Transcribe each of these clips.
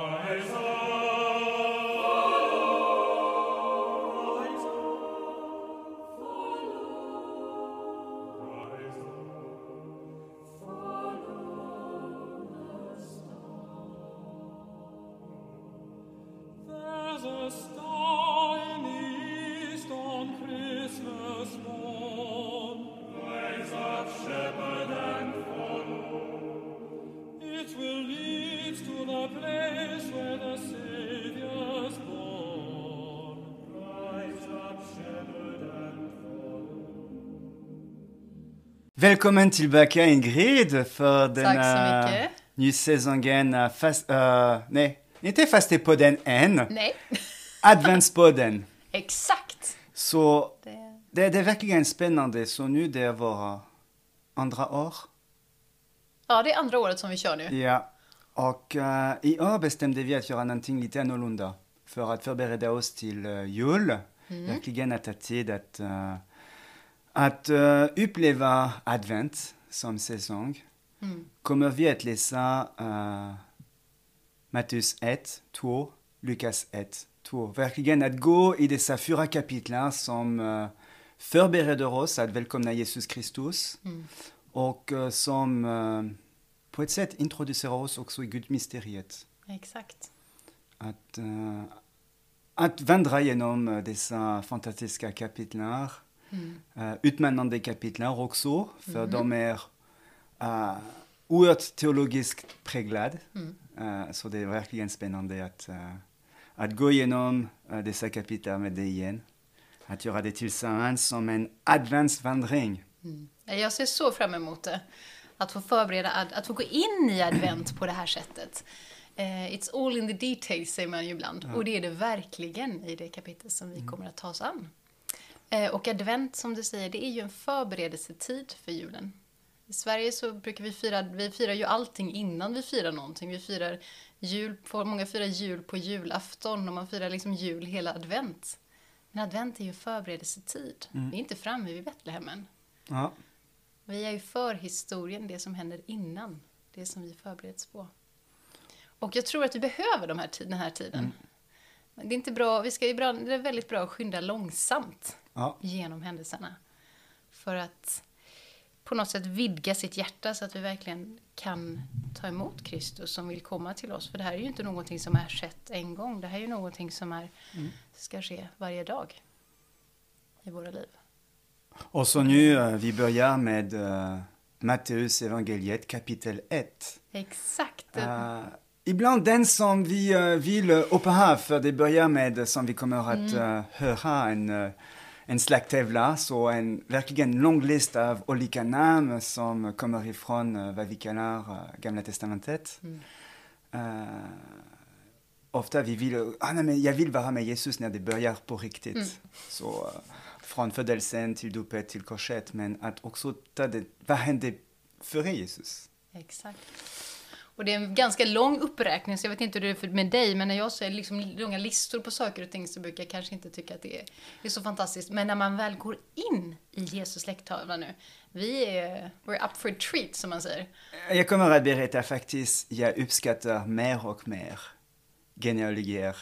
Ae Välkommen tillbaka Ingrid för Tack den så mycket. nya säsongen. Uh, fast, uh, nej, inte fastepodden än. Nej, Adventspodden. exakt. Så Det, det, det är verkligen spännande. Så nu det är våra andra år. ja, det är andra året som vi kör nu. Ja. Och uh, i år bestämde vi att göra någonting lite annorlunda. För att förbereda oss till uh, jul. Verkligen att ta tid att, uh, att uh, uppleva advent som säsong. Mm. kommer vi att läsa uh, Matteus 1, 2, Lukas 1, 2. Verkligen att gå i dessa fyra kapitlar som uh, förbereder oss att välkomna Jesus Kristus Mm. och uh, som uh, på ett sätt introducerar oss också i Gudmysteriet. Exakt. Att, uh, att vandra genom dessa fantastiska kapitlar, Mm. uh, utmanande kapitlar också, för de är uh, oerhört teologiskt präglade. Mm. Uh, så det är verkligen spännande att, uh, att gå igenom uh, dessa kapitel med dig igen. Att göra det tillsammans som en adventsvandring. Mm. Jag ser så fram emot det. Att få förbereda, att få gå in i advent på det här sättet. Eh, it's all in the details säger man ju ibland. Och det är det verkligen i det kapitel som vi kommer att ta oss an. Eh, och advent, som du säger, det är ju en förberedelsetid för julen. I Sverige så brukar vi fira, vi firar ju allting innan vi firar någonting. Vi firar jul, på, många firar jul på julafton och man firar liksom jul hela advent. Men advent är ju förberedelsetid. Vi är inte framme vid Betlehem än. Ja. Vi är ju för historien, det som händer innan. Det som vi förbereds på. Och jag tror att vi behöver de här, den här tiden. Men Det är inte bra, vi ska ibland, det är väldigt bra att skynda långsamt Ja. genom händelserna. För att på något sätt vidga sitt hjärta så att vi verkligen kan ta emot Kristus som vill komma till oss. För det här är ju inte någonting som är skett en gång. Det här är ju någonting som är, ska ske varje dag i våra liv. Och så nu, uh, vi börjar med uh, Matteus evangeliet kapitel 1. Exakt. Uh, ibland den som vi uh, vill hoppa av, för det börjar med, som vi kommer att uh, höra, en, en slagtävla, så en verkligen lång lista av olika namn som kommer ifrån uh, vad vi kallar uh, Gamla Testamentet. Uh, ofta vi vill, ah, nej, men jag vill vara med Jesus när det börjar på riktigt. Så uh, från födelsen till dopet till korset, men att också ta det, vad hände före Jesus? Exakt. Och det är en ganska lång uppräkning, så jag vet inte hur det är med dig, men när jag ser liksom långa listor på saker och ting så brukar jag kanske inte tycka att det är, det är så fantastiskt. Men när man väl går in i Jesus släkttavla nu, vi är, we're up for a treat som man säger. Jag kommer att berätta faktiskt, jag uppskattar mer och mer genealogier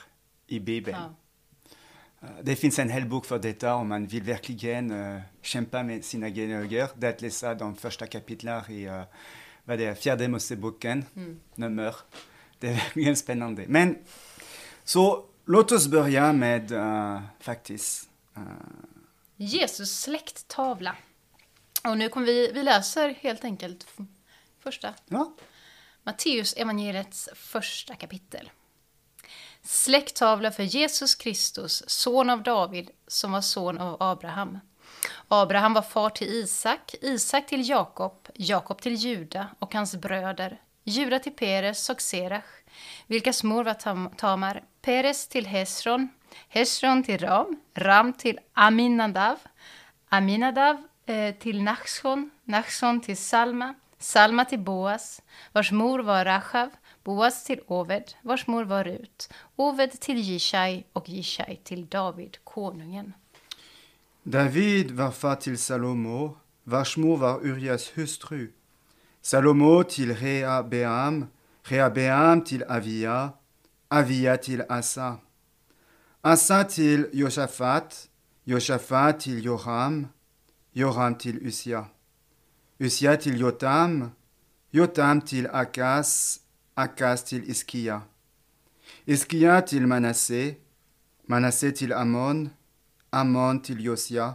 i Bibeln. Ja. Uh, Det finns en hel bok för detta om man vill verkligen uh, kämpa med sina genealogier. Det är att läsa de första kapitlen i uh, vad det är, fjärde Moseboken, nummer. Det är verkligen spännande. Men så låt oss börja med uh, faktiskt uh, Jesus släkttavla. Och nu kommer vi, vi läser helt enkelt första ja, Matteus evangeliets första kapitel. Släkttavla för Jesus Kristus, son av David, som var son av Abraham. Abraham var far till Isak, Isak till Jakob, Jakob till Juda och hans bröder, Juda till Peres och Serach, vilkas mor var Tam- Tamar, Peres till Hesron, Hesron till Ram, Ram till Aminadav, Aminadav eh, till Nachshon, Nachshon till Salma, Salma till Boas, vars mor var Rachav, Boas till Oved, vars mor var Rut, Oved till Jishai och Jishai till David, konungen. David var far till Salomo, vars mor var Urias hustru. Salomo till Rehabeam, Rehabeam till Avia, Avia till Asa. Asa till Josafat, Josafat till Joram, Joram till Usia. Usia till Jotam, Jotam till Akas, Akas till Iskia. Iskia till Manasse, Manasse till Amon, Amon till Josia,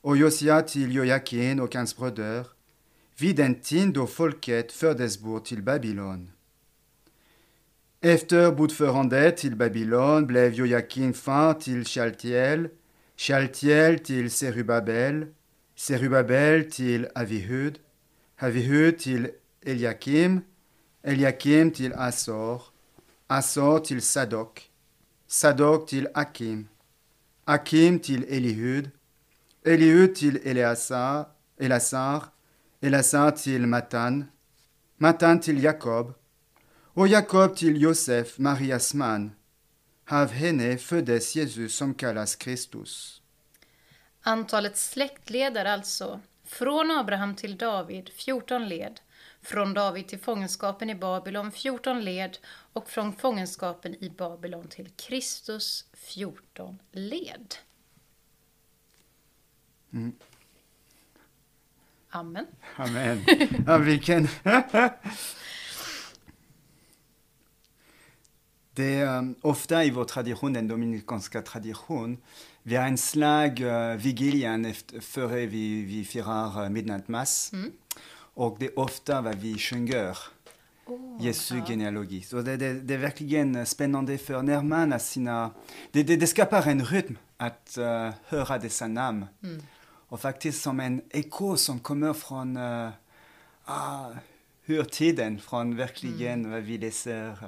och Josia till Jojakin och hans bröder, vid den tid då folket fördes bort till Babylon. Efter botförandet till Babylon blev Jojakin far till Shaltiel, Shaltiel till Serubabel, Serubabel till Avihud, Avihud till Eliakim, Eliakim till Asor, Asor till Sadok, Sadok till Akim, Akim till Elihud, Elihud till Eleazar, Elasar, Elasar till Matan, Matan till Jakob, och Jakob till Josef, Marias man. Av henne föddes Jesus som kallas Kristus. Antalet släktleder, alltså från Abraham till David 14 led, från David till fångenskapen i Babylon 14 led och från fångenskapen i Babylon till Kristus 14 led. Amen. Amen. Ja, vilken... Det är um, ofta i vår tradition, den dominikanska tradition, vi har en slag uh, vigilian efter, före vi, vi firar uh, midnight mass. Och det är ofta vad vi sjunger, Oh, Jesu ja. genealogi. Så det, det, det är verkligen spännande för när man har sina... Det, det, det skapar en rytm att uh, höra dessa namn. Och faktiskt som en eko som kommer från uh, ah, urtiden, från verkligen vad vi läser uh,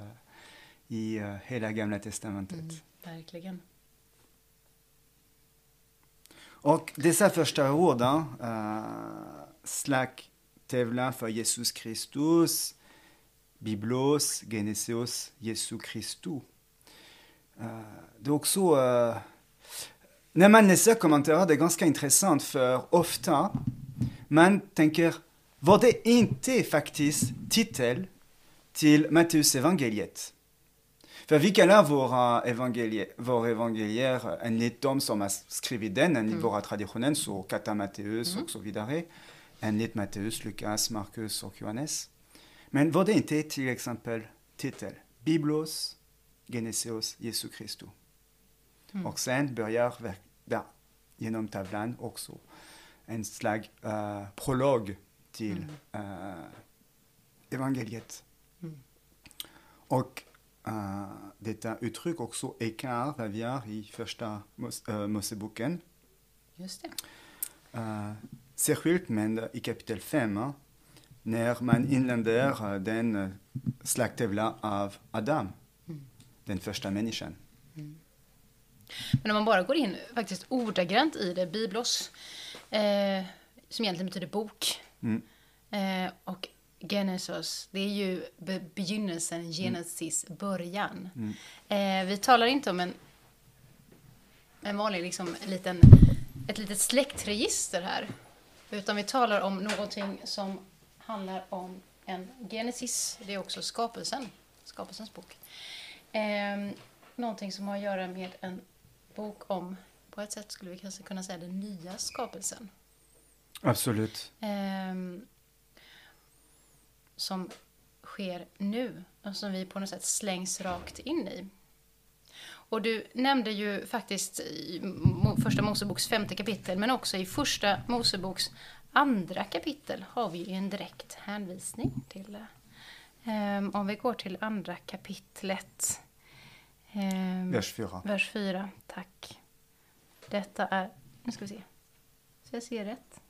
i uh, hela Gamla Testamentet. Mm, verkligen. Och dessa första orden, uh, slagtävlan för Jesus Kristus, Biblos, Geneseos, Jesu Christus. Uh, det är också, uh, när man läser kommentarer, det är ganska intressant för ofta man tänker, var det inte faktiskt titel till Matteus evangeliet? För vi kallar våra evangelier, våra evangelier enligt de som har skrivit den, enligt våra traditioner, så Kata Matteus och så vidare, enligt Matteus, Lukas, Markus och Johannes. Men var det inte till exempel titel Biblos, Geneseos, Jesu Christus? Och sen börjar där, genom tavlan också en slag uh, prolog till uh, evangeliet. Och uh, detta uttryck också ekar vad vi har i första Mos uh, Moseboken. Just det. Uh, särskilt men i kapitel 5 när man inländer uh, den uh, slagtävlan av Adam, den första människan. Men om man bara går in faktiskt ordagrant i det, biblos, eh, som egentligen betyder bok. Mm. Eh, och Genesis, det är ju be- begynnelsen, Genesis, början. Eh, vi talar inte om en, en vanlig liksom, liten, ett litet släktregister här. Utan vi talar om någonting som handlar om en Genesis, det är också skapelsen, skapelsens bok. Eh, någonting som har att göra med en bok om, på ett sätt skulle vi kanske kunna säga den nya skapelsen. Absolut. Ehm, som sker nu och som vi på något sätt slängs rakt in i. Och du nämnde ju faktiskt i första Moseboks femte kapitel men också i första Moseboks andra kapitel har vi ju en direkt hänvisning till. Ehm, om vi går till andra kapitlet. Ehm, Vers 4. Vers 4, tack. Detta är, nu ska vi se, så jag ser rätt.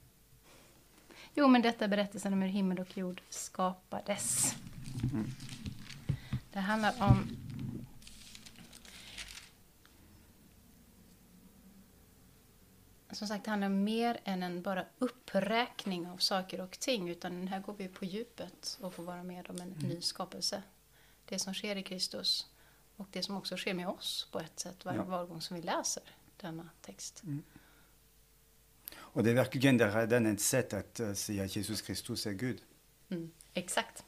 Jo, men detta är berättelsen om hur himmel och jord skapades. Det handlar om Som sagt, handlar mer än en bara uppräkning av saker och ting. Utan här går vi på djupet och får vara med om en ny skapelse. Det som sker i Kristus och det som också sker med oss på ett sätt var, Ja. var gång som vi läser denna text. Och det är verkligen det redan ett sätt att uh, säga att Jesus Kristus är Gud. Mm, exakt.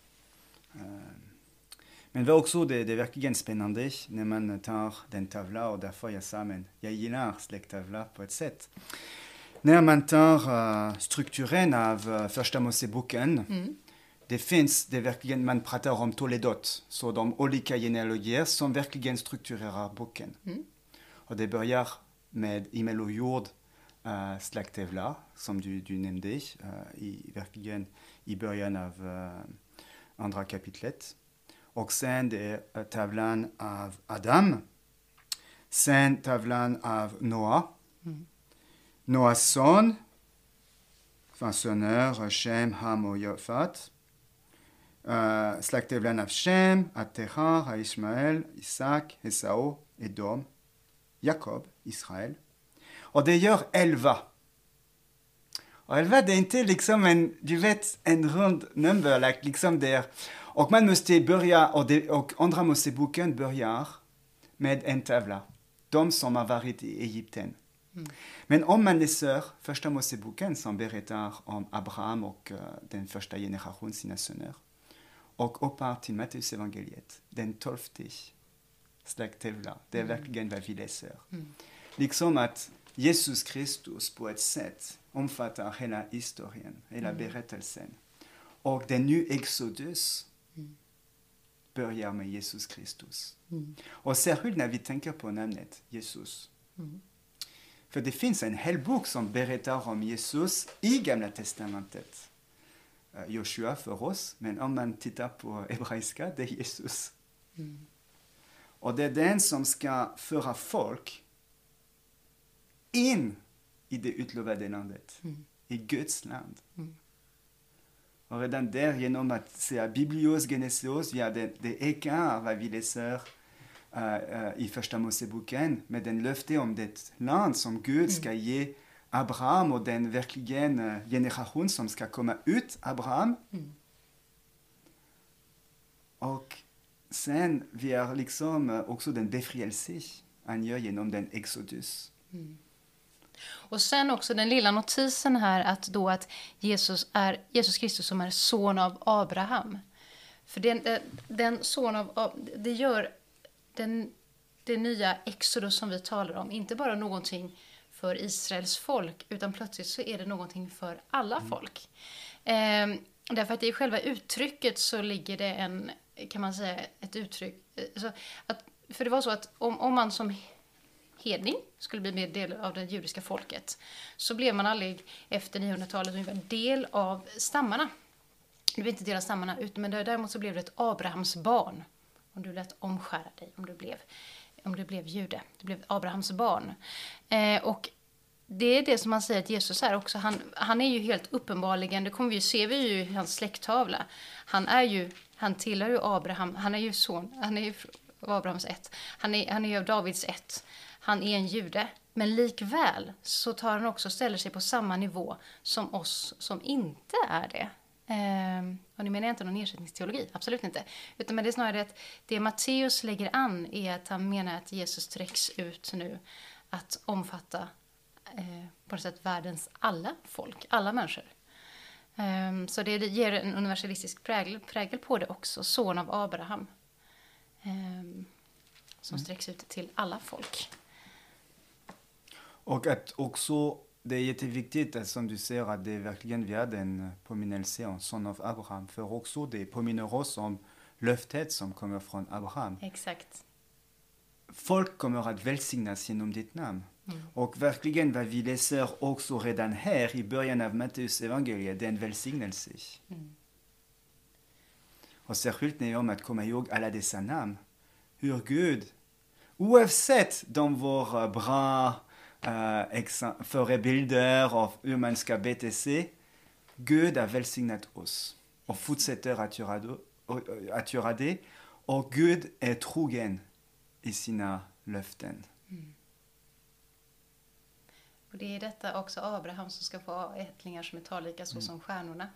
Men det var också det, det är verkligen spännande när man tar den tavla och därför jag sa men jag gillar släkttavla på ett sätt. När man tar uh, strukturen av uh, första Moseboken Mm. det finns, det är verkligen, man pratar om Toledot, så de olika genealogier som verkligen strukturerar boken. Mm. Och det börjar med himmel och jord, uh, släkttavla, som du, du nämnde, uh, i, verkligen i början av uh, andra kapitlet. Och sen det är uh, tavlan av Adam. Sen tavlan av Noa. Mm. Noas son, enfin söner, Shem, Ham och Jafat. Uh, släkttavlan av Shem, Atechar, Ishmael, Isak, Esau, Edom, Jakob, Israel. Och det gör elva. Och elva det är inte liksom en, du vet, en rund number, like, liksom där. Och man måste börja, och, det, och andra Moseboken börjar med en tavla. De som har varit i Egypten. Men om man läser första Moseboken som berättar om Abraham och uh, den första generationen, sina söner, och uppar till Matteus evangeliet, den tolfte släkttavla, det är verkligen vad vi läser. Liksom att Jesus Kristus på ett sätt omfattar hela historien, hela berättelsen. Och den nya Exodus börjar med Jesus Kristus. Och särskilt när vi tänker på namnet Jesus. För det finns en hel bok som berättar om Jesus i Gamla Testamentet. Uh, Joshua för oss, men om man tittar på hebreiska, det är Jesus. Och det är den som ska föra folk in i det utlovade landet, i Guds land. Och redan där, genom att säga biblios genesos, ja, det, det ekar vi läser uh, uh, i första Moseboken med den löfte om det land som Gud ska ge Abraham och den verkligen uh, generation som ska komma ut Abraham. Och sen vi är liksom också den befrielse han gör genom den Exodus. Och sen också den lilla notisen här att då att Jesus är Jesus Kristus som är son av Abraham. För den, den, den son av det gör den, det nya Exodus som vi talar om inte bara någonting för Israels folk utan plötsligt så är det någonting för alla folk. Ehm, därför att i själva uttrycket så ligger det en, kan man säga, ett uttryck. eh, Så att, för det var så att om, om man som hedning skulle bli mer del av det judiska folket så blev man aldrig efter 900-talet del av stammarna. Du blev inte del av stammarna, men däremot så blev det ett Abrahams barn. Om du lät omskära dig, om du blev, om du blev jude. Du blev Abrahams barn. Eh, och det är det som man säger att Jesus är också. Han, han är ju helt uppenbarligen, det kommer vi ju, ser vi ju i hans släkttavla. Han är ju, han tillhör ju Abraham, han är ju son, han är ju av Abrahams ett. Han är, han är ju av Davids ett. Han är en jude. Men likväl så tar han också ställer sig på samma nivå som oss som inte är det. Ehm, och nu menar jag inte någon ersättningsteologi, absolut inte. Utan men det är snarare att det Matteus lägger an är att han menar att Jesus sträcks ut nu att omfatta eh, på något sätt världens alla folk, alla människor. Ehm, så det ger en universalistisk prägel, prägel på det också, son av Abraham. Ehm, som sträcks ut till alla folk. Och att också, det är jätteviktigt att, som du säger att det verkligen vi hade en påminnelse om son av Abraham. För också det påminner oss om löftet som kommer från Abraham. Exakt. Folk kommer att välsignas genom ditt namn. Och verkligen vad vi läser också redan här i början av Matteus evangeliet, det är en välsignelse. Och särskilt när det om att komma ihåg alla dessa namn. Hur Gud, oavsett de var bra förebilder av hur man ska bete sig, Gud har välsignat oss och fortsätter att göra, det, och- Gud är trogen i sina löften. Och det är detta också Abraham som ska få ättlingar som är talrika så som stjärnorna.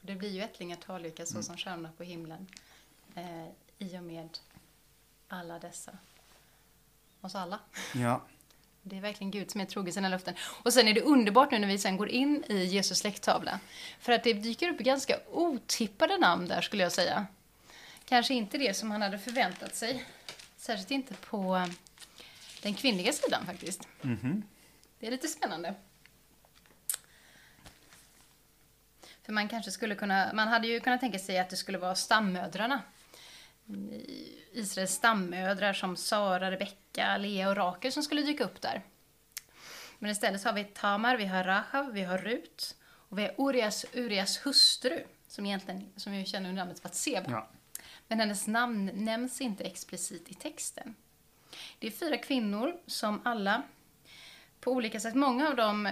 Det blir ju ättlingar talrika så som stjärnorna på himlen eh, i och med alla dessa. Oss alla. Ja. Det är verkligen Gud som är trogen sina löften. Och sen är det underbart nu när vi sen går in i Jesus släkttavla. För att det dyker upp ganska otippade namn där skulle jag säga. kanske inte det som han hade förväntat sig. Särskilt inte på eh, den kvinnliga sidan faktiskt. Det är lite spännande. För man kanske skulle kunna, man hade ju kunnat tänka sig att det skulle vara stammödrarna. Israels stammödrar som Sara, Rebecka, Lea och Rakel som skulle dyka upp där. Men istället har vi Tamar, vi har Rahav, vi har Rut och vi har Urias, Urias hustru som egentligen, som vi känner under namnet Batseba. Ja. Men hennes namn nämns inte explicit i texten. Det är fyra kvinnor som alla på olika sätt, många av dem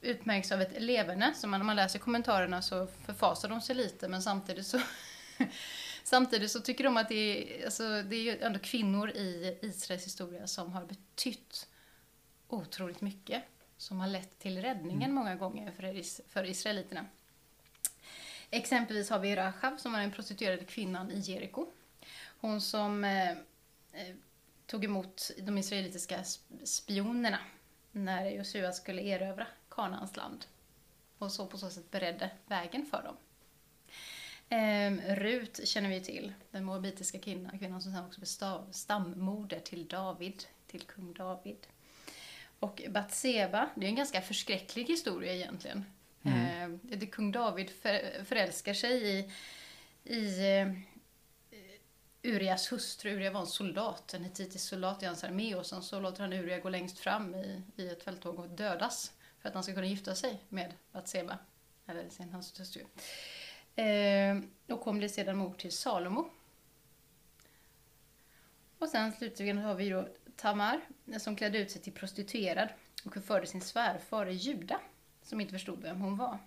utmärks av ett leverne. Så man, när man läser kommentarerna så förfasar de sig lite men samtidigt så Samtidigt så tycker de att det är, alltså, det är ändå kvinnor i Israels historia som har betytt otroligt mycket. Som har lett till räddningen många gånger för, is- för israeliterna. Exempelvis har vi Rachav som var den prostituerade kvinnan i Jeriko. Hon som eh, eh, tog emot de israelitiska sp- spionerna när Josua skulle erövra Kanaans land. Och så på så sätt beredde vägen för dem. Ehm, Rut känner vi till, den moabitiska kvinnan, kvinnan som sen också blev stav- stammoder till David, till kung David. Och Batseba, det är en ganska förskräcklig historia egentligen. Ehm, det kung David för, förälskar sig i, i eh, Urias hustru. Uria var en soldat, en hetitisk soldat i hans armé och sen så låter han Uria gå längst fram i, i ett fälttåg och dödas för att han ska kunna gifta sig med Batseba, eller sin hans hustru. Eh, och hon blir sedan mor till Salomo. Och sen slutligen har vi då Tamar som klädde ut sig till prostituerad och förde sin svärfar Juda som inte förstod vem hon var.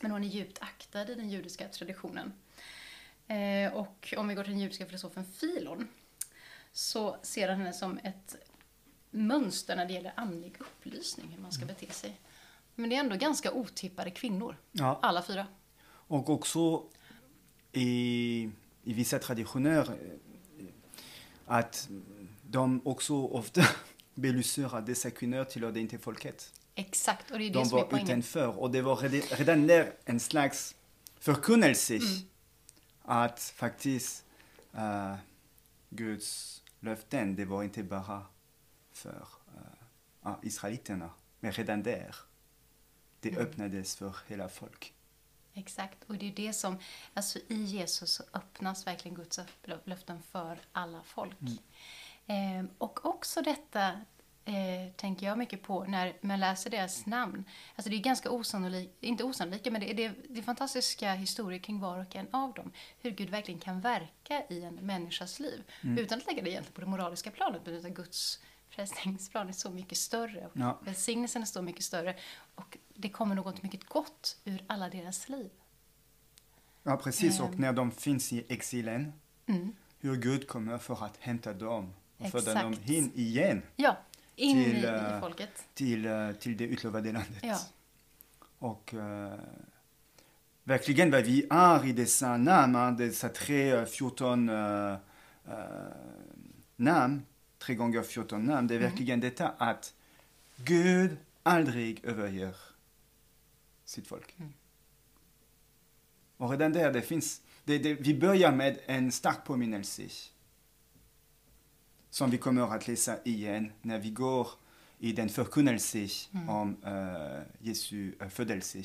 Men hon är djupt aktad i den judiska traditionen. Eh, och om vi går till den judiska filosofen Filon så ser han henne som ett mönster när det gäller andlig upplysning, hur man ska bete sig. Men det är ändå ganska otippade kvinnor, Ja. alla fyra. Och också i, i vissa traditioner eh, att de också ofta belyser att dessa kvinnor tillhörde inte folket. Exakt, och det är det De som är var poängen. utanför och det var redan- där en slags förkunnelse Mm. att faktiskt eh, Guds löften, det var inte bara för ja, israeliterna, men redan där, det Mm. öppnades för hela folk. Exakt, och det är det som, alltså i Jesus så öppnas verkligen Guds löften för alla folk. Ehm, och också detta eh, tänker jag mycket på när man läser deras namn. Alltså det är ganska osannolika, inte osannolika, men det är, det, det är fantastiska historier kring var och en av dem. Hur Gud verkligen kan verka i en människas liv. Utan att lägga det egentligen på det moraliska planet, utan Guds frälsningsplan är så mycket större. Och Ja. Välsignelsen är så mycket större. Och det kommer något mycket gott ur alla deras liv. Ja, precis. Ehm. Och när de finns i exilen, Mm. hur Gud kommer för att hämta dem och föra Exakt. dem in igen Ja, in Till, i, eh, folket. till, eh, till det utlovade landet. Ja. Och eh, verkligen vad vi är i dessa namn, dessa tre, eh, 14 uh, namn, tre gånger 14 namn, det är verkligen detta att Gud aldrig överger sitt folk. Och redan där, det finns, det, det, vi börjar med en stark påminnelse som vi kommer att läsa igen när vi går i den förkunnelse om uh, Jesu uh, födelse.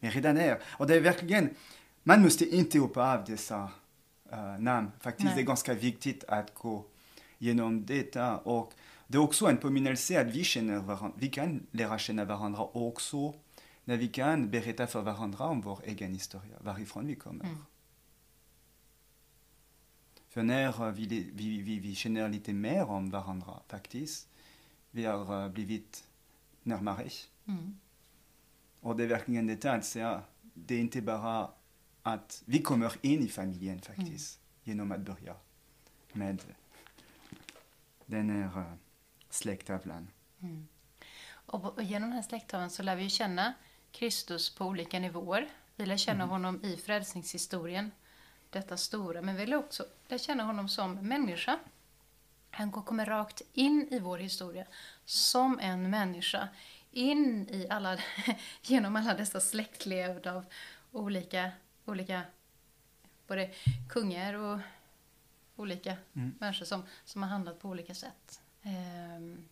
Men redan där, och det är verkligen, man måste inte hoppa av dessa uh, namn. Faktiskt, Nej. det är ganska viktigt att gå genom detta. Och det är också en påminnelse att vi, känner varandra, vi kan lära känna varandra också när vi kan berätta för varandra om vår egen historia, varifrån vi kommer. Mm. För när vi, vi, vi, vi känner lite mer om varandra faktiskt, vi har blivit närmare. Mm. Och det är verkligen detta att säga, det är inte bara att vi kommer in i familjen faktiskt, genom att börja med den här släkttavlan. Och, och genom den här släkttavlan så lär vi ju känna Kristus på olika nivåer. Vi lär känna honom i frälsningshistorien, detta stora, men vi lär också lär känna honom som människa. Han kommer rakt in i vår historia som en människa, in i alla, genom alla dessa släktled av olika, olika både kungar och olika Mm. människor som, som har handlat på olika sätt. Ehm,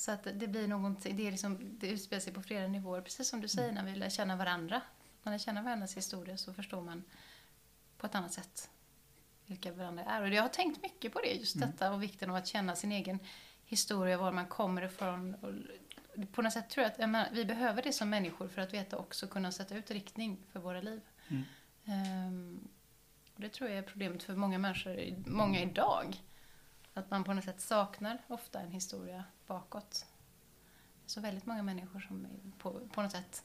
så att det blir någonting, det, är liksom, det utspelar sig på flera nivåer. Precis som du säger, när vi lär känna varandra. När man känna varandras historia så förstår man på ett annat sätt vilka varandra är. Och jag har tänkt mycket på det, just detta och vikten av att känna sin egen historia, var man kommer ifrån. Och på något sätt tror jag att jag menar, vi behöver det som människor för att veta också kunna sätta ut riktning för våra liv. Mm. Ehm, och det tror jag är problemet för många människor, många idag. Att man på något sätt saknar ofta en historia bakåt. Så väldigt många människor som på, på något sätt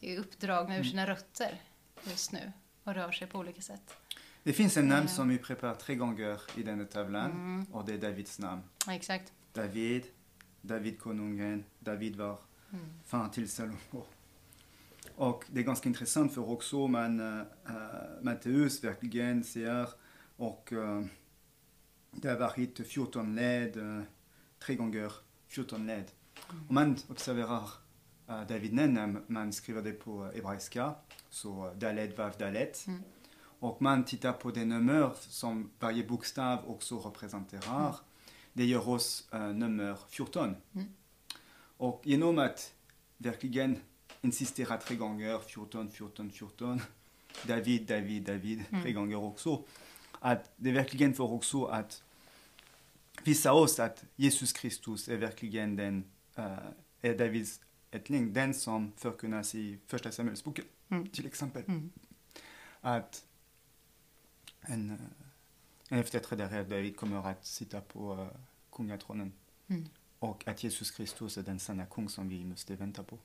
är uppdragna ur sina rötter just nu och rör sig på olika sätt. Det finns en namn Ja. som vi preparerar tre gånger i den här tavlan Mm. och det är Davids namn. Ja, exakt. David, David konungen, David var Mm. far till Salomo. Och det är ganska intressant för också man, uh, Matteus verkligen ser och uh, det har varit 14 led, uh, tre gånger 14 led. Om man observerar uh, David när man skriver det på hebreiska, så dalet, vav, dalet. Mm. Och man tittar på det nummer som varje bokstav också representerar. Det gör oss uh, nummer 14. Mm. Och genom att verkligen insistera tre gånger, 14, 14, 14, David, David, David, tre Mm. gånger också, att det verkligen får också att visa oss att Jesus Kristus är verkligen den, uh, är Davids ättling, den som förkunnas i första Samuelsboken, Mm. till exempel. Mm. Att en, en efterträdare av David kommer att sitta på uh, kungatronen. Mm. Och att Jesus Kristus är den sanna kung som vi måste vänta på.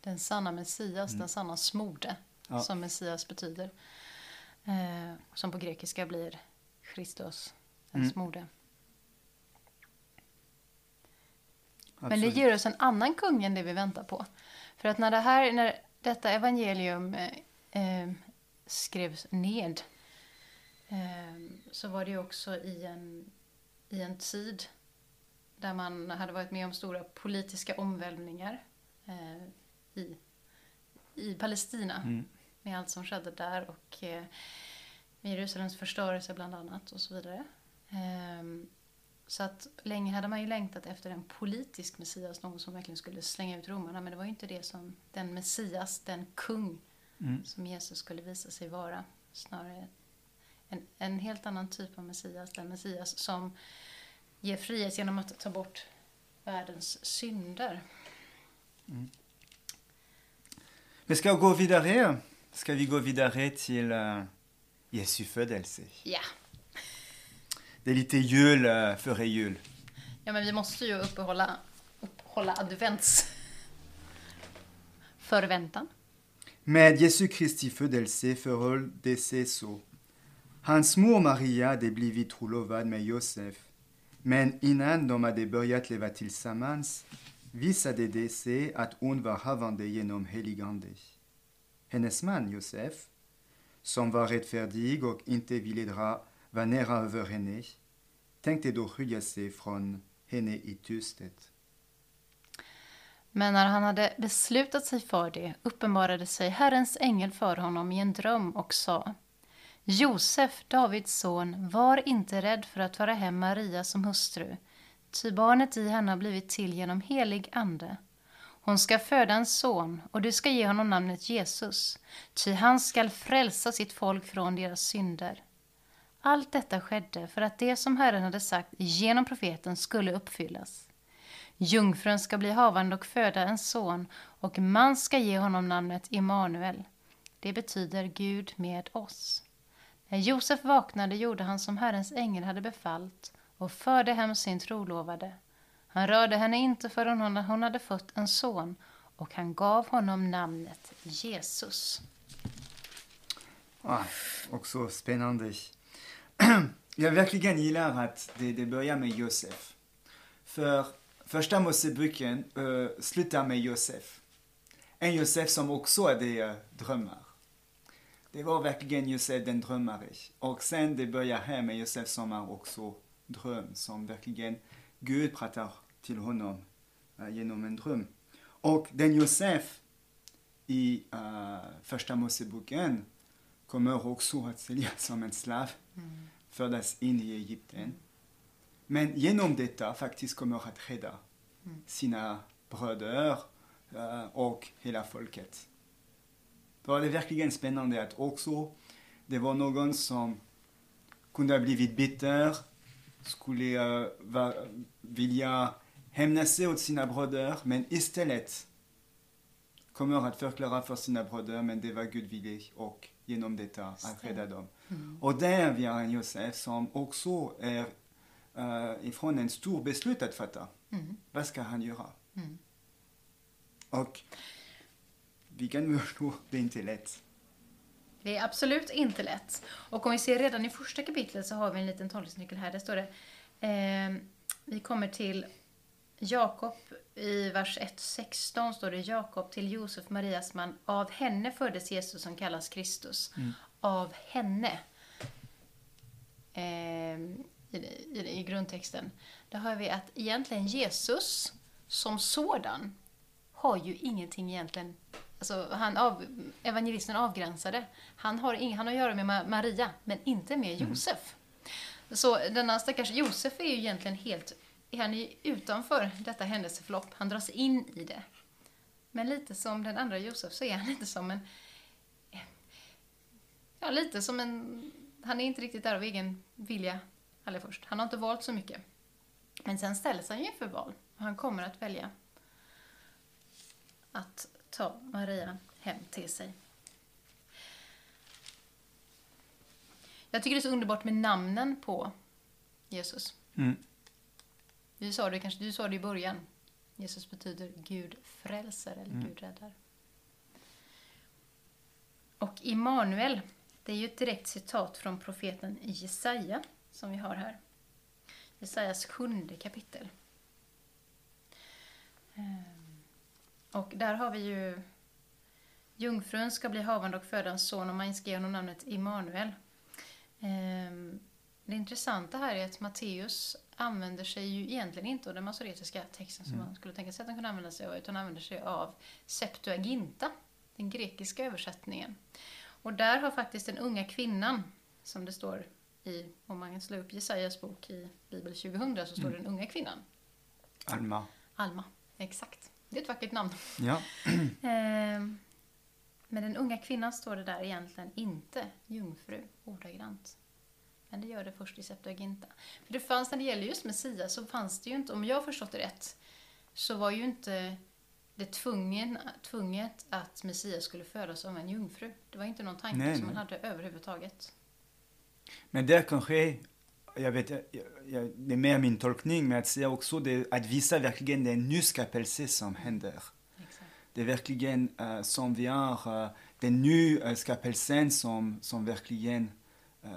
Den sanna Messias, den sanna smorde, Ja. som Messias betyder. Eh, som på grekiska blir Christos, den Mm. smorde. Men det ger oss en annan kung än det vi väntar på. För att när, det här, när detta evangelium eh, eh, skrevs ned eh, så var det också i en, i en tid där man hade varit med om stora politiska omvälvningar eh, i, i Palestina Mm. Med allt som skedde där och eh, med Jerusalems förstörelse bland annat och så vidare. Ehm, så att länge hade man ju längtat efter en politisk Messias, någon som verkligen skulle slänga ut romarna, men det var ju inte det som den Messias, den kung Mm. som Jesus skulle visa sig vara. Snarare en, en helt annan typ av Messias, den Messias som ger frihet genom att ta bort världens synder. Vi ska gå vidare. Ska vi gå vidare till uh, Jesu födelse. Ja. Det är lite jul uh, före jul. Ja, men vi måste ju uppehålla, uppehålla advents förväntan. Med Jesu Kristi födelse förhöll det sig så. Hans mor Maria hade blivit trolovad med Josef. Men innan de hade börjat leva tillsammans visade det sig att hon var havande genom heligande. Hennes man Josef, som var rättfärdig och inte ville dra vanera nära över henne, tänkte då skilja sig från henne i tysthet. Men när han hade beslutat sig för det uppenbarade sig Herrens ängel för honom i en dröm och sa Josef, Davids son, var inte rädd för att föra hem Maria som hustru, ty barnet i henne har blivit till genom helig ande. Hon ska föda en son, och du ska ge honom namnet Jesus, ty han skall frälsa sitt folk från deras synder. Allt detta skedde för att det som Herren hade sagt genom profeten skulle uppfyllas. Jungfrun ska bli havande och föda en son, och man ska ge honom namnet Immanuel. Det betyder Gud med oss. När Josef vaknade gjorde han som Herrens ängel hade befallt och förde hem sin trolovade. Han rörde henne inte förrän hon hade fött en son, och han gav honom namnet Jesus. Ah, också spännande. Jag verkligen gillar att det, det börjar med Josef. För första Moseboken uh, slutar med Josef. En Josef som också hade uh, drömmar. Det var verkligen Josef den drömmare. Och sen det börjar här med Josef som har också dröm. Som verkligen Gud pratar till honom uh, genom en dröm. Och den Josef i uh, första Moseboken kommer också att säljas som en slav, födas in i Egypten. Men genom detta faktiskt kommer att rädda sina bröder eh, och hela folket. Då är det verkligen spännande att också det var någon som kunde ha blivit bitter, skulle uh, va, vilja hämna sig åt sina bröder, men istället kommer att förklara för sina bröder, men det var Gud villig och genom detta att rädda dem. Och där vi har en Josef som också är uh, ifrån en stor beslut att fatta. Vad ska han göra? Och vi kan förstå, det är inte lätt. Det är absolut inte lätt. Och om vi ser redan i första kapitlet så har vi en liten tolkningsnyckel här. Där står det, eh, vi kommer till Jakob i vers 1-16 står det Jakob till Josef, Marias man. Av henne föddes Jesus som kallas Kristus. Av henne. Eh, i, i, I grundtexten. Där har vi att egentligen Jesus som sådan har ju ingenting egentligen Alltså, han av, evangelisten avgränsade. Han har, ing, han har att göra med Ma- Maria, men inte med Josef. Så denna stackars Josef är ju egentligen helt han är utanför detta händelseförlopp. Han dras in i det. Men lite som den andra Josef så är han lite som en... Ja, lite som en... Han är inte riktigt där av egen vilja allra först. Han har inte valt så mycket. Men sen ställs han ju inför val. Och han kommer att välja att ta Maria hem till sig. Jag tycker det är så underbart med namnen på Jesus. Mm. Du sa det kanske du sa det i början. Jesus betyder Gud frälser eller Gud räddar. Och Immanuel, det är ju ett direkt citat från profeten Jesaja som vi har här. Jesajas sjunde kapitel. Och där har vi ju Jungfrun ska bli havande och föda en son och man ska ge honom namnet Immanuel. Ehm, Det intressanta här är att Matteus använder sig ju egentligen inte av den masoretiska texten som man skulle tänka sig att han kunde använda sig av, utan använder sig av Septuaginta, den grekiska översättningen. Och där har faktiskt den unga kvinnan, som det står i, om man slår upp Jesajas bok i Bibel 2000, så står det den unga kvinnan. Alma. Alma, exakt. Det är ett vackert namn. Ja. Ehm, Men den unga kvinnan står det där egentligen inte jungfru ordagrant. Men det gör det först i Septuaginta. För det fanns, när det gäller just Messias, så fanns det ju inte, om jag förstått det rätt, så var ju inte det tvungen, tvunget att Messias skulle födas av en jungfru. Det var inte någon tanke Nej, som man nej. hade överhuvudtaget. Men där kanske, jag vet, jag, jag, det är mer min tolkning, men att säga också det, att visa verkligen den nyskapelse som händer. Exakt. Det är verkligen uh, som vi har, uh, den nyskapelsen som, som verkligen uh,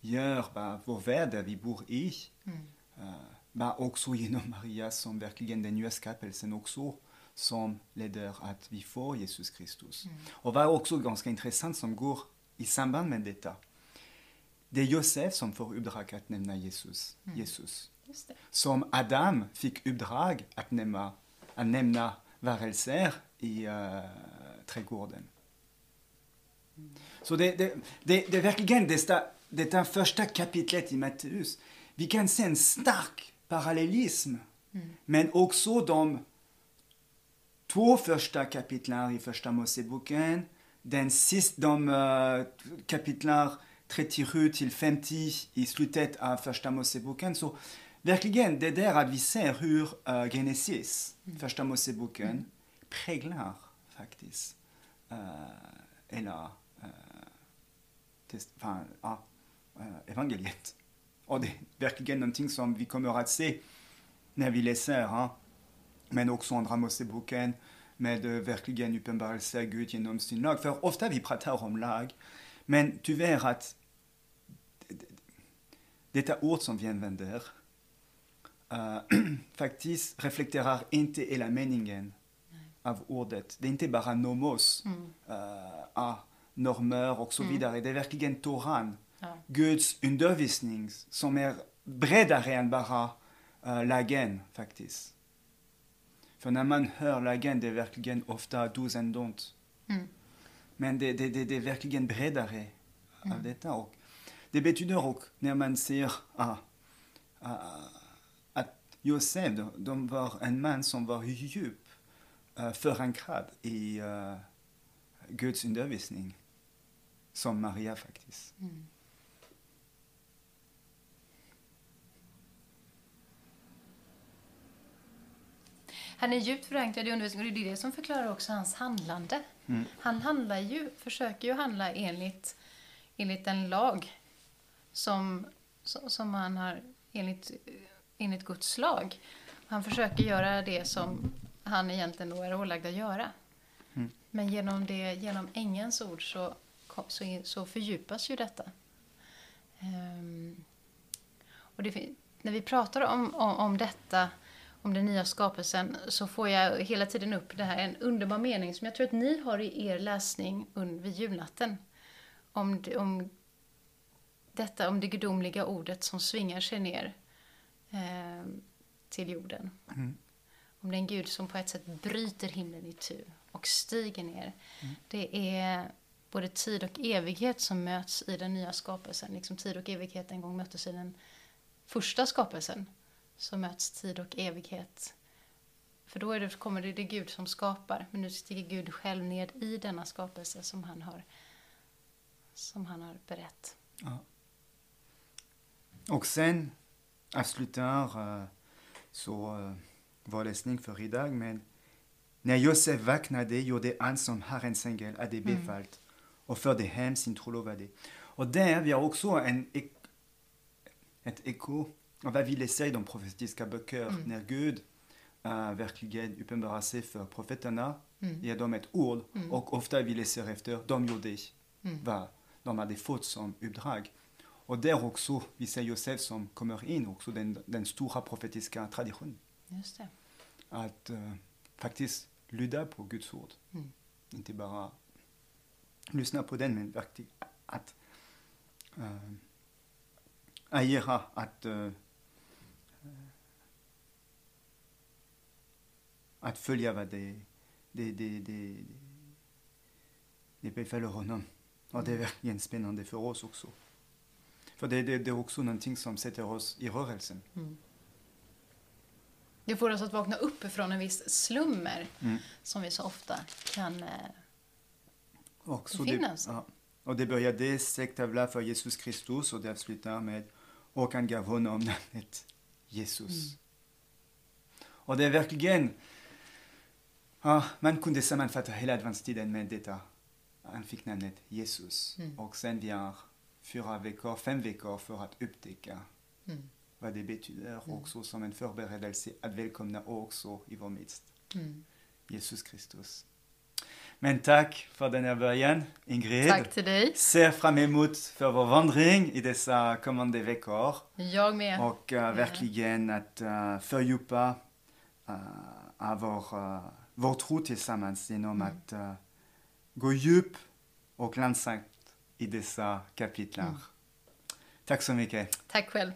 gör bara vår värld där vi bor i. Mm. Uh, bara också genom Maria som verkligen den nya skapelsen också som leder att vi får Jesus Kristus. Och vad också ganska intressant som går i samband med detta. Det är Josef som får uppdrag att nämna Jesus. Jesus. Just det. Som Adam fick uppdrag att nämna, att nämna varelser i uh, trädgården. Så det, det, det, det är verkligen detta, detta första kapitlet i Matteus. Vi kan se en stark parallellism, men också de två första kapitlen i första Moseboken, den sist, de uh, kapitlar 37 till 50 i slutet av första Moseboken. Så verkligen det där att vi ser hur uh, Genesis, första Moseboken, präglar faktiskt uh, hela uh, test, fan, ja, uh, evangeliet. Och det är verkligen någonting som vi kommer att se när vi läser, men också andra Moseboken med verkligen uppenbarelse Gud genom sin lag. För ofta vi pratar om lag, men tyvärr att detta ord som vi använder uh, faktiskt reflekterar inte hela meningen av ordet. Det är inte bara nomos, Mm. uh, normer och så vidare. Det är verkligen Toran, Ja. Guds undervisning som är bredare än bara uh, lagen faktiskt. För när man hör lagen, det är verkligen ofta dos and don't. Mm. Men det, det, det, det är verkligen bredare av detta. Och det betyder också när man ser ah, ah, att Josef, de, de var en man som var djupt uh, förankrad i uh, Guds undervisning. Som Maria faktiskt. Mm. Han är djupt förankrad i undervisningen och det är det som förklarar också hans handlande. Mm. Han handlar ju, försöker ju handla enligt, enligt en lag som, som han har enligt, enligt Guds lag. Han försöker göra det som han egentligen då är ålagd att göra. Mm. Men genom, det, genom ängelns ord så, så, så fördjupas ju detta. Um, och det, när vi pratar om, om, om detta om den nya skapelsen så får jag hela tiden upp det här, en underbar mening som jag tror att ni har i er läsning vid julnatten. Om, om detta, om det gudomliga ordet som svingar sig ner eh, till jorden. Mm. Om den Gud som på ett sätt bryter himlen i tu och stiger ner. Mm. Det är både tid och evighet som möts i den nya skapelsen. Liksom tid och evighet en gång möttes i den första skapelsen så möts tid och evighet. För då det, kommer det, det Gud som skapar, men nu stiger Gud själv ned i denna skapelse som han har, som han har berett. Ja. Och sen avslutar uh, så uh, vår läsning för idag med när Josef vaknade gjorde han som Herrens ängel hade befallt och förde hem sin trolovade. Och där vi har också en, ett eko av vad vi läser i de profetiska böcker Mm. när Gud uh, verkligen uppenbarar sig för profeterna, Mm. ger dem ett ord Mm. och ofta vi läser efter, de gjorde Mm. vad de hade fått som uppdrag. Och där också, vi ser Josef som kommer in, också den, den stora profetiska traditionen. Just det. Att uh, faktiskt lyda på Guds ord. Mm. Inte bara lyssna på den, men verkligen att uh, agera, att, uh, att följa vad det, det, det, det, det befaller honom. Och det är verkligen spännande för oss också. För det, det, det är också någonting som sätter oss i rörelsen. Mm. Det får oss att vakna upp från en viss slummer Mm. som vi så ofta kan... Eh, Och, så Det det, finns. ja. och det började säktavla för Jesus Kristus och det avslutar med och han gav honom namnet Jesus. Mm. Och det är verkligen, ja, man kunde sammanfatta hela adventstiden med detta. Han fick namnet Jesus. Mm. Och sen vi har fyra veckor, fem veckor för att upptäcka mm, vad det betyder Mm. också som en förberedelse att välkomna också i vår midst. mm. Jesus Kristus. Men tack för den här början, Ingrid. Tack till dig. Ser fram emot för vår vandring i dessa kommande veckor Jag med. och uh, verkligen att uh, fördjupa uh, vår, uh, vår tro tillsammans genom Mm. att uh, gå djup och långsamt i dessa kapitlar. Mm. Tack så mycket. Tack själv.